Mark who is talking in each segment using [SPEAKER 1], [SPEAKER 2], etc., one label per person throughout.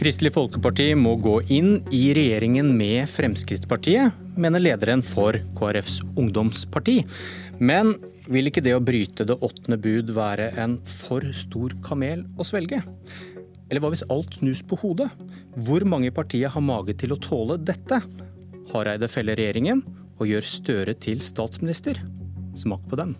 [SPEAKER 1] Kristelig Folkeparti må gå inn i regjeringen med Fremskrittspartiet, mener lederen for KrFs ungdomsparti. Men vil ikke det å bryte det åttende bud være en for stor kamel å svelge? Eller hva hvis alt snus på hodet? Hvor mange i partiet har mage til å tåle dette? Hareide feller regjeringen og gjør Støre til statsminister. Smak på den.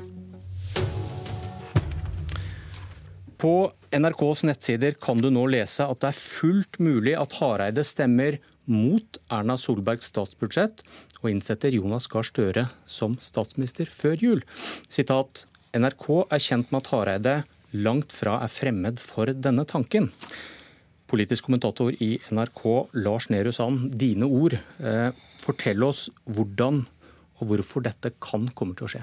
[SPEAKER 1] På NRKs nettsider kan du nå lese at det er fullt mulig at Hareide stemmer mot Erna Solbergs statsbudsjett og innsetter Jonas Gahr Støre som statsminister før jul. Sitat, NRK er kjent med at Hareide langt fra er fremmed for denne tanken. Politisk kommentator i NRK, Lars Nehru Sand, dine ord. Eh, fortell oss hvordan og hvorfor dette kan komme til å skje.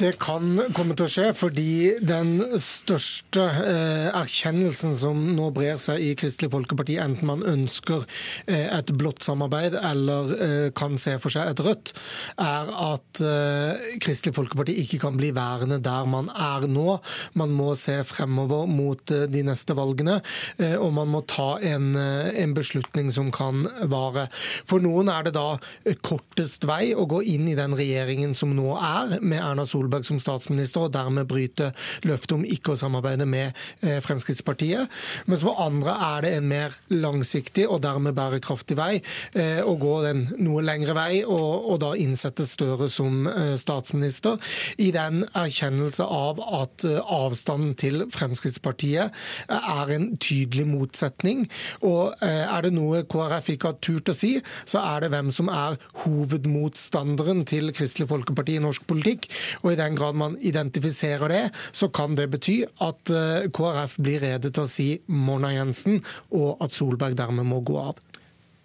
[SPEAKER 2] Det kan komme til å skje fordi den største eh, erkjennelsen som nå brer seg i Kristelig Folkeparti, enten man ønsker eh, et blått samarbeid eller eh, kan se for seg et rødt, er at eh, Kristelig Folkeparti ikke kan bli værende der man er nå. Man må se fremover mot eh, de neste valgene, eh, og man må ta en, en beslutning som kan vare. For noen er det da kortest vei å gå inn i den regjeringen som nå er, med Erna Solberg Solberg som statsminister, og dermed bryte løftet om ikke å samarbeide med eh, Fremskrittspartiet. Mens for andre er det en mer langsiktig og dermed bærekraftig vei eh, å gå den noe lengre vei, og, og da innsette Støre som eh, statsminister, i den erkjennelse av at avstanden til Fremskrittspartiet er en tydelig motsetning. Og er det noe KrF ikke har turt å si, så er det hvem som er hovedmotstanderen til Kristelig Folkeparti i norsk politikk. Og og I den grad man identifiserer det, så kan det bety at eh, KrF blir rede til å si Mona Jensen, og at Solberg dermed må gå av.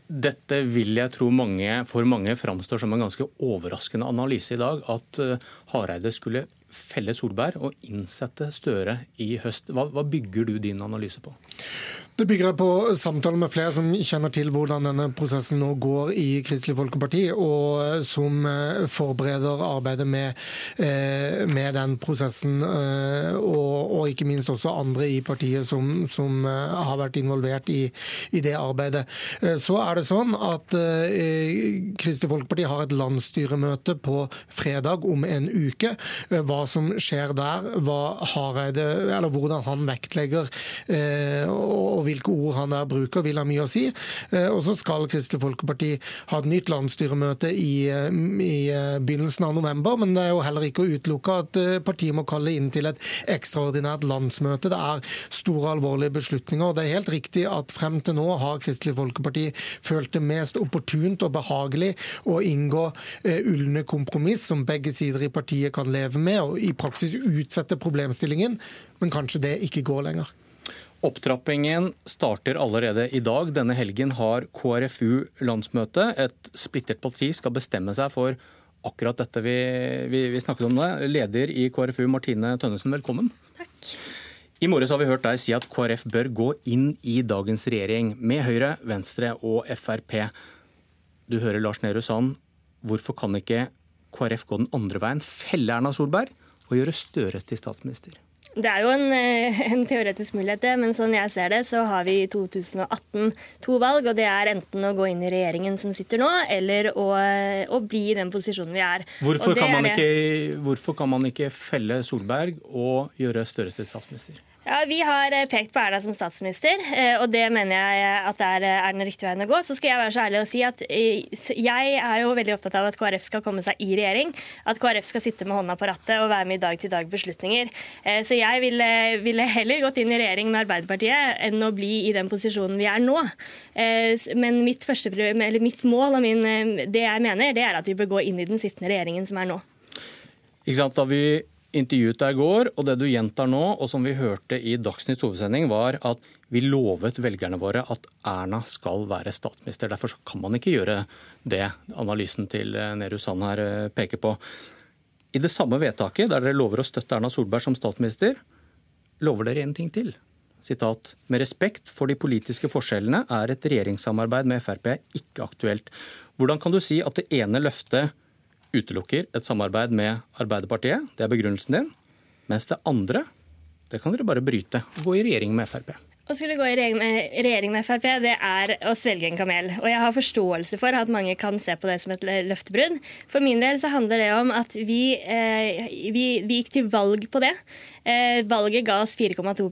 [SPEAKER 1] Dette vil jeg tro mange, for mange framstår som en ganske overraskende analyse i dag. At eh, Hareide skulle felle Solberg og innsette Støre i høst. Hva, hva bygger du din analyse på?
[SPEAKER 2] Det bygger på samtaler med flere som kjenner til hvordan denne prosessen nå går i Kristelig Folkeparti, og som eh, forbereder arbeidet med, eh, med den prosessen. Eh, og, og, ikke minst også andre i partiet som, som har vært involvert i, i, det arbeidet. Så er det sånn at Kristelig Folkeparti har et landsstyremøte på fredag om en uke. Hva som skjer der, Hareide, hvordan han vektlegger og hvilke ord han der bruker, vil ha mye å si. Eh, og så skal Kristelig Folkeparti ha et nytt landsstyremøte i, eh, i, eh, begynnelsen av november, men det er jo heller ikke å utelukke at partiet må kalle inn til et ekstraordinært landsmøte. Det er store, alvorlige beslutninger. og Det er helt riktig at frem til nå har Kristelig Folkeparti følt det mest opportunt og behagelig å inngå ulne kompromiss som begge sider i partiet kan leve med, og i praksis utsette problemstillingen. Men kanskje det ikke går lenger.
[SPEAKER 1] Opptrappingen starter allerede i dag. Denne helgen har KrFU landsmøte. Et splittet parti skal bestemme seg for akkurat dette vi, vi, vi snakket om. det. Leder i KrFU, Martine Tønnesen, velkommen.
[SPEAKER 3] Takk.
[SPEAKER 1] I morges har vi hørt deg si at KrF bør gå inn i dagens regjering med Høyre, Venstre og Frp. Du hører Lars Nehru Sand. Hvorfor kan ikke KrF gå den andre veien, felle Erna Solberg og gjøre Støre til statsminister?
[SPEAKER 3] Det er jo en, eh, en, teoretisk mulighet, det. Men sånn jeg ser det, så har vi i 2018 to valg. Og det er enten å gå inn i regjeringen som sitter nå, eller å, å bli i den posisjonen vi er.
[SPEAKER 1] Hvorfor kan, ikke, hvorfor kan man ikke felle Solberg og gjøre Støre til statsminister?
[SPEAKER 3] Ja, Vi har eh, pekt på Erna som statsminister, eh, og det mener jeg at det er, den riktige veien å gå. Så skal jeg være så ærlig og si at eh, jeg er jo veldig opptatt av at KrF skal komme seg i regjering. At KrF skal sitte med hånda på rattet og være med i dag-til-dag-beslutninger. Så jeg ville, ville, heller gått inn i regjering med Arbeiderpartiet enn å bli i den posisjonen vi er nå. Men mitt, første, mitt mål og min, det jeg mener, det er at vi bør gå inn i den sittende regjeringen som er nå.
[SPEAKER 1] Ikke sant, Da vi intervjuet deg i går, og det du gjentar nå, og som vi hørte i Dagsnytts hovedsending, var at vi lovet velgerne våre at Erna skal være statsminister. Derfor kan man ikke gjøre det analysen til eh, Nehru Sand her eh, peker på. I det samme vedtaket, der dere lover å støtte Erna Solberg som statsminister, lover dere en ting til. Sitat, med respekt for de politiske forskjellene er et regjeringssamarbeid med Frp ikke aktuelt. Hvordan kan du si at det ene løftet utelukker et samarbeid med Arbeiderpartiet. Det er begrunnelsen din. Mens det andre, det kan dere bare bryte. og Gå i regjering med Frp.
[SPEAKER 3] Å skulle gå i regjering med, Frp, det er å svelge en kamel. Og jeg har forståelse for at mange kan se på det som et løftebrudd. For min del så handler det om at vi, eh, vi, vi gikk til valg på det. Eh, valget ga oss 4,2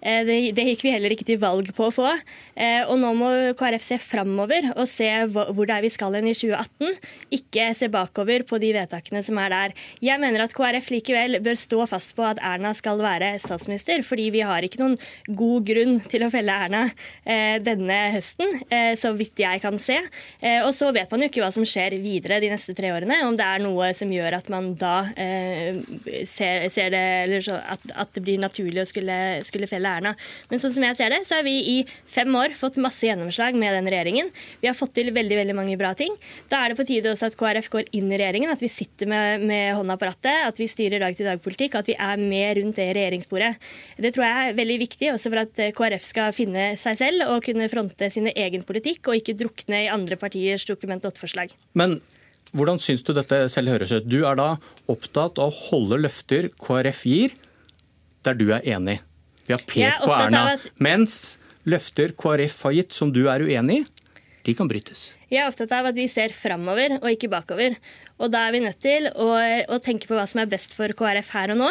[SPEAKER 3] eh, det, det gikk vi heller ikke til valg på å få. Eh, og nå må KrF se framover og se hvor det er vi skal hen i 2018. Ikke se bakover på de vedtakene som er der. Jeg mener at KrF likevel bør stå fast på at Erna skal være statsminister, fordi vi har ikke noen god grunn til å felle Erna denne høsten, så vidt jeg kan se. Og så vet man jo ikke hva som skjer videre de neste tre årene. Om det er noe som gjør at man da ser, ser det, eller at, at, det blir naturlig å skulle, skulle, felle Erna. Men sånn som jeg ser det, så har vi i fem år fått masse gjennomslag med den regjeringen. Vi har fått til veldig veldig mange bra ting. Da er det på tide også at KrF går inn i regjeringen, at vi sitter med, med hånda på rattet, at vi styrer dag-til-dag-politikk, at vi er med rundt det regjeringsbordet. Det tror jeg er veldig viktig også for at at KrF skal finne seg selv og kunne fronte sin egen politikk, og ikke drukne i andre partiers Dokument 8-forslag.
[SPEAKER 1] Men hvordan syns du dette selv høres ut? Du er da opptatt av å holde løfter KrF gir, der du er enig. Vi har pekt på Erna. At... Mens løfter KrF har gitt som du er uenig i, de kan brytes.
[SPEAKER 3] Jeg er opptatt av at vi ser framover og ikke bakover. Og da er vi nødt til å, å, tenke på hva som er best for KrF her og nå,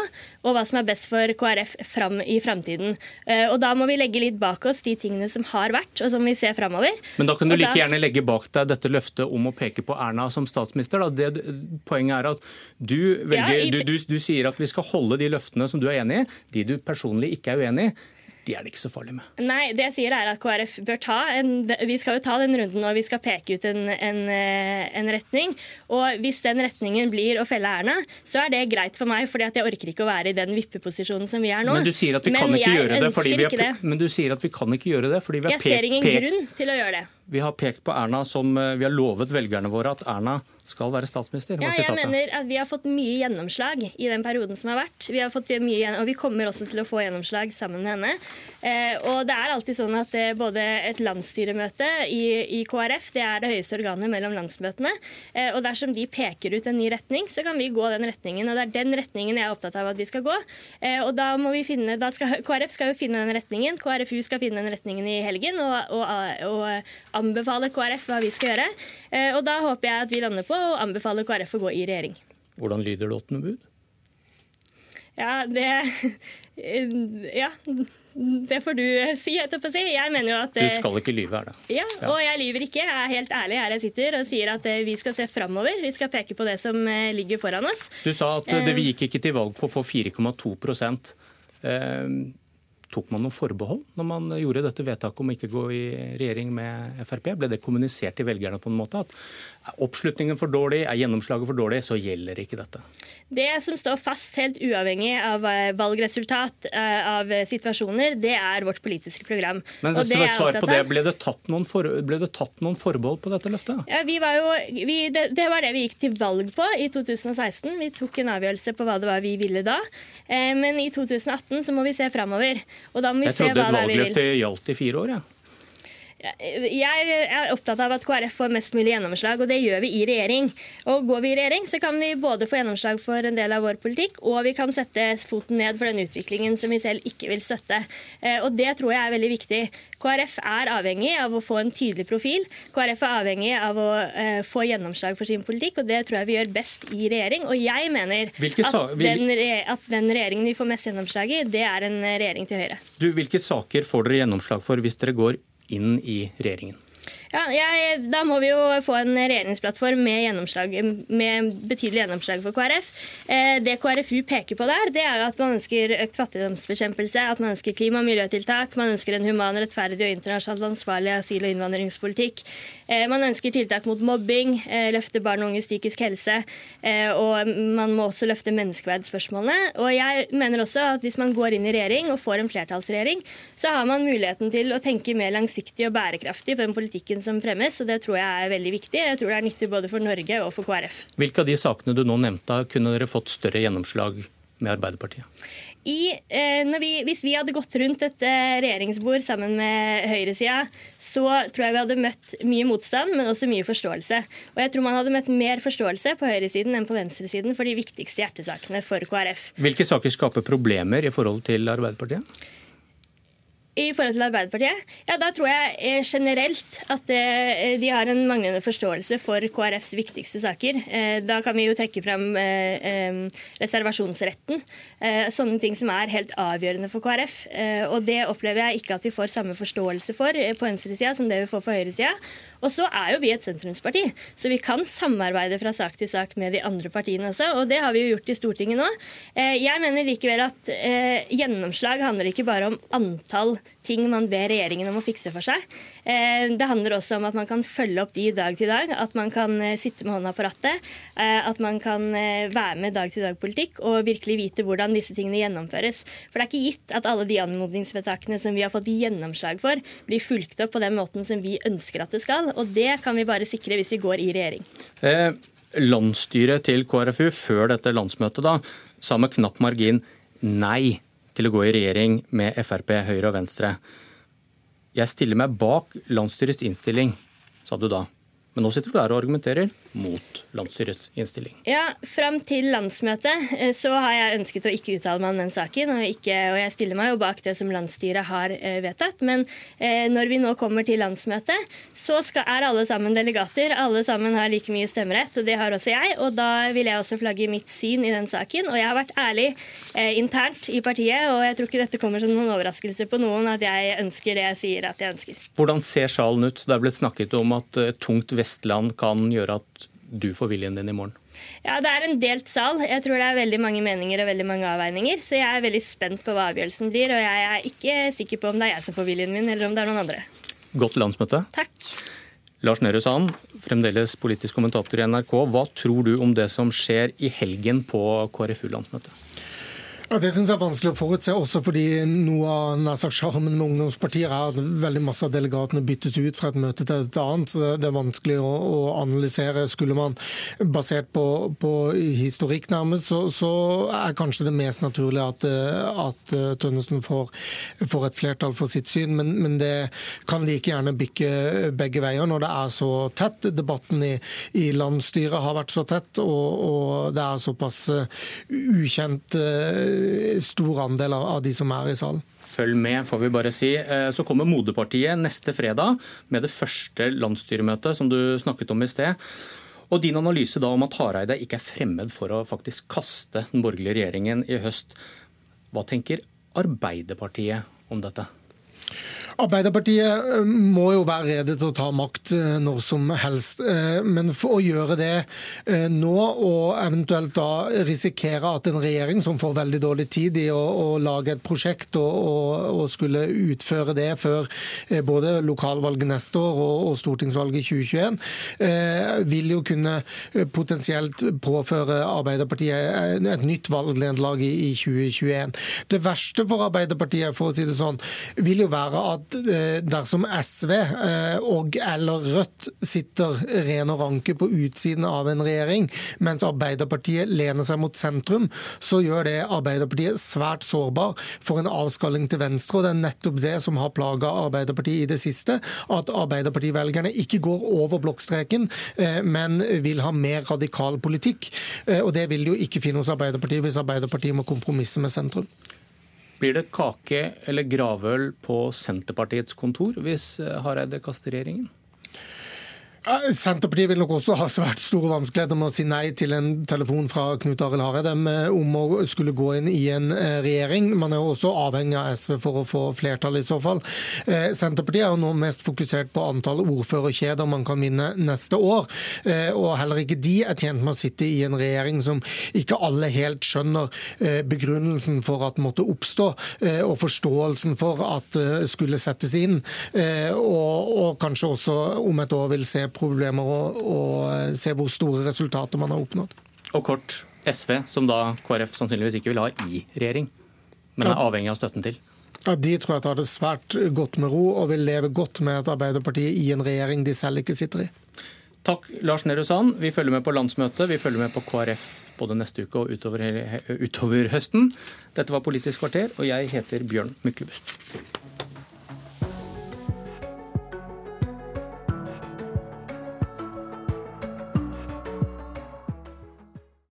[SPEAKER 3] og hva som er best for KrF fram i framtiden. Eh, og da må vi legge litt bak oss de tingene som har vært, og som vi ser framover.
[SPEAKER 1] Men da kan du like da... gjerne legge bak deg dette løftet om å peke på Erna som statsminister. Det, poenget er at du, velger, ja, i... du, du, du sier at vi skal holde de løftene som du er enig i, de du personlig ikke er uenig i de er det ikke så farlig med.
[SPEAKER 3] Nei, det jeg sier er at KrF bør ta en, Vi skal jo ta den runden og vi skal peke ut en, en, eh, en, retning. Og hvis den retningen blir å felle Erna, så er det greit for meg, fordi jeg orker ikke å være i den vippeposisjonen som vi er nå.
[SPEAKER 1] Men du sier at vi kan ikke gjøre det fordi vi har, men du sier at vi kan ikke gjøre det fordi vi har
[SPEAKER 3] pekt Jeg ser ingen grunn til å gjøre det.
[SPEAKER 1] Vi har pekt på Erna som eh, Vi har lovet velgerne våre at Erna skal være statsminister.
[SPEAKER 3] Ja, jeg mener at Vi har fått mye gjennomslag i den perioden som har vært. Vi har fått mye, og vi kommer også til å få gjennomslag sammen med henne. Eh, og det er alltid sånn at eh, både et landsstyremøte i, i, KrF det er det høyeste organet mellom landsmøtene. Eh, og dersom de peker ut en ny retning, så kan vi gå den retningen. Og det er den retningen jeg er opptatt av at vi skal gå. Eh, og da må vi finne, da skal, KrF skal jo finne den retningen. KrFU skal finne den retningen i helgen og, og, og anbefale KrF hva vi skal gjøre. Eh, og da håper jeg at vi lander på å anbefale KrF å gå i regjering.
[SPEAKER 1] Hvordan lyder det åttende bud?
[SPEAKER 3] Ja, det Ja. Det får du si. si. Jeg mener jo at
[SPEAKER 1] Du skal ikke lyve, her, da.
[SPEAKER 3] Ja, og jeg lyver ikke. Jeg er helt ærlig her jeg sitter og sier at eh, vi skal se framover. Vi skal peke på det som eh, ligger foran oss.
[SPEAKER 1] Du sa at det, vi gikk ikke til valg på å få 4,2 Tok man noen forbehold når man gjorde dette vedtaket om ikke gå i regjering med Frp? Ble det kommunisert til velgerne på en måte at er oppslutningen for dårlig, er gjennomslaget for dårlig, så gjelder ikke dette?
[SPEAKER 3] Det som står fast helt uavhengig av eh, valgresultat, eh, av situasjoner, det er vårt politiske program.
[SPEAKER 1] Men svar på det, ble det, for, ble det tatt noen forbehold på dette løftet?
[SPEAKER 3] Ja, vi var jo, vi, det, det, var det vi gikk til valg på i 2016. Vi tok en avgjørelse på hva det var vi ville da. Eh, men i 2018 så må vi se framover.
[SPEAKER 1] Og da må vi jeg se hva det er vi vil. Jeg trodde et valgløfte gjaldt i fire år, ja.
[SPEAKER 3] Jeg er opptatt av at KrF får mest mulig gjennomslag, og det gjør vi i regjering. Og Går vi i regjering, så kan vi både få gjennomslag for en del av vår politikk, og vi kan sette foten ned for den utviklingen som vi selv ikke vil støtte. Eh, og Det tror jeg er veldig viktig. KrF er avhengig av å få en tydelig profil. KrF er avhengig av å uh, få gjennomslag for sin politikk, og det tror jeg vi gjør best i regjering. Og jeg mener at den, at den, regjeringen vi får mest gjennomslag i, det er en regjering til Høyre.
[SPEAKER 1] Du, Hvilke saker får dere gjennomslag for hvis dere går inn i regjeringen?
[SPEAKER 3] Ja, jeg, Da må vi jo få en regjeringsplattform med, med betydelig gjennomslag for KrF. Eh, det KrFU peker på der, det er jo at man ønsker økt fattigdomsbekjempelse, at man ønsker klima- og miljøtiltak, man ønsker en human, rettferdig og internasjonalt ansvarlig asyl- og innvandringspolitikk. Eh, man ønsker tiltak mot mobbing, eh, løfte barn og unges psykisk helse, og man må også løfte menneskeverdsspørsmålene. Og jeg mener også at hvis man går inn i regjering og får en flertallsregjering, så har man muligheten til å tenke mer langsiktig og bærekraftig på den politikken som fremmes, og det tror jeg er veldig viktig. Jeg tror det er nyttig både for Norge og for KrF.
[SPEAKER 1] Hvilke av de sakene du nå nevnte, kunne dere fått større gjennomslag med Arbeiderpartiet?
[SPEAKER 3] I, eh, vi, hvis vi hadde gått rundt et eh, regjeringsbord sammen med høyresida, så tror jeg vi hadde møtt mye motstand, men også mye forståelse. Og jeg tror man hadde møtt mer forståelse på høyresiden enn på venstresiden for de viktigste hjertesakene for KrF.
[SPEAKER 1] Hvilke saker skaper problemer i forhold til Arbeiderpartiet?
[SPEAKER 3] I forhold til Arbeiderpartiet, ja, da tror jeg eh, generelt at eh, de har en manglende forståelse for KrFs viktigste saker. Eh, da kan vi jo trekke fram reservasjonsretten. Sånne ting som er helt avgjørende for KrF. Og det opplever jeg ikke at vi får samme forståelse for på venstresida som det vi får på høyresida. Og så er jo vi et sentrumsparti, så vi kan samarbeide fra sak til sak med de andre partiene også. Og det har vi jo gjort i Stortinget nå. Eh, jeg mener likevel at eh, gjennomslag handler ikke bare om antall ting man ber regjeringen om å fikse for seg. Eh, det handler også om at man kan følge opp de dag til dag, at man kan sitte med hånda på rattet, at man kan være med dag-til-dag-politikk og virkelig vite hvordan disse tingene gjennomføres. For det er ikke gitt at alle de anmodningsvedtakene som vi har fått gjennomslag for, blir fulgt opp på den måten som vi ønsker at det skal og det kan vi bare sikre hvis vi går i regjering.
[SPEAKER 1] Eh, landsstyret til KrFU før dette landsmøtet da, sa med knapp margin nei til å gå i regjering med Frp, Høyre og Venstre. Jeg stiller meg bak landsstyrets innstilling, sa du da. Men nå sitter du der og argumenterer mot landsstyrets innstilling.
[SPEAKER 3] Ja, Fram til landsmøtet eh, så har jeg ønsket å ikke uttale meg om den saken. Og, ikke, og jeg stiller meg jo bak det som landsstyret har eh, vedtatt. Men eh, når vi nå kommer til landsmøtet, så skal, er alle sammen delegater. Alle sammen har like mye stemmerett, og det har også jeg. Og da vil jeg også flagge mitt syn i den saken. Og jeg har vært ærlig eh, internt i partiet, og jeg tror ikke dette kommer som noen overraskelse på noen at jeg ønsker det jeg sier at jeg ønsker.
[SPEAKER 1] Hvordan ser salen ut? Det er blitt snakket om at tungt vest Vestland kan gjøre at du får viljen din i morgen?
[SPEAKER 3] Ja, Det er en delt sal. Jeg tror det er veldig mange meninger og veldig mange avveininger. Så jeg er veldig spent på hva avgjørelsen blir, og jeg er ikke sikker på om det er jeg som får viljen min, eller om det er noen andre.
[SPEAKER 1] Godt landsmøte.
[SPEAKER 3] Takk.
[SPEAKER 1] Lars Nehru Sand, fremdeles politisk kommentator i NRK. Hva tror du om det som skjer i helgen på KrFU-landsmøtet?
[SPEAKER 2] Ja, Det synes jeg er vanskelig å forutse, også fordi noe av sjarmen med ungdomspartier er at veldig masse av delegatene byttes ut fra et møte til et annet. så Det er vanskelig å, å analysere. Skulle man basert på, på historikk nærmest, så, så, er kanskje det mest naturlig at, at Tønnesen får, får, et flertall for sitt syn. Men, men, det kan like gjerne bykke begge veier når det er så tett. Debatten i, i landsstyret har vært så tett, og, og det er såpass ukjent stor andel av de som er i salen.
[SPEAKER 1] Følg med, får vi bare si. Eh, så kommer Moderpartiet neste fredag med det første landsstyremøtet som du snakket om i sted. Og din analyse da om at Hareide ikke er fremmed for å faktisk kaste den borgerlige regjeringen i høst. Hva tenker Arbeiderpartiet om dette?
[SPEAKER 2] Arbeiderpartiet eh, må jo være rede til å ta makt eh, når som helst. Eh, men for å gjøre det nå, og eventuelt da risikere at en regjering som får veldig dårlig tid i å, å lage et prosjekt og, og, og, skulle utføre det før både lokalvalget neste år og, og stortingsvalget i 2021, vil jo kunne potensielt påføre Arbeiderpartiet et nytt valgnederlag i, i 2021. Det verste for Arbeiderpartiet, for å si det sånn, vil jo være at dersom SV eh, og eller Rødt sitter ren og ranke på utsiden av en regjering, mens Arbeiderpartiet lener seg mot sentrum, så gjør det Arbeiderpartiet svært sårbar for en avskalling til venstre. og Det er nettopp det som har plaga Arbeiderpartiet i det siste. At Arbeiderpartivelgerne ikke går over blokkstreken, eh, men vil ha mer radikal politikk. Og Det vil de jo ikke finne hos Arbeiderpartiet hvis Arbeiderpartiet må kompromisse med sentrum.
[SPEAKER 1] Blir det kake eller gravøl på Senterpartiets kontor hvis Hareide kaster regjeringen?
[SPEAKER 2] Senterpartiet vil nok også ha svært store vanskeligheter med å si nei til en telefon fra Knut Arild Hareide om å skulle gå inn i en eh, regjering. Man er jo også avhengig av SV for å få flertall i så fall. Eh, Senterpartiet er jo nå mest fokusert på antall ordførerkjeder man kan vinne neste år. Eh, og heller ikke de er tjent med å sitte i en regjering som ikke alle helt skjønner begrunnelsen for at måtte oppstå, og forståelsen for at skulle settes inn. Og, og kanskje også om et år vil se problemer og, å se hvor store resultater man har oppnådd.
[SPEAKER 1] Og kort, SV, som da KrF sannsynligvis ikke vil ha i regjering, men er avhengig av støtten til?
[SPEAKER 2] Ja, De tror jeg tar det svært godt med ro og vil leve godt med at Arbeiderpartiet i en regjering de selv ikke sitter i.
[SPEAKER 1] Takk, Lars Nehru Sand. Vi følger med på landsmøtet. Vi følger med på KrF både neste uke og utover, utover høsten. Dette var Politisk kvarter, og jeg heter Bjørn Myklebust.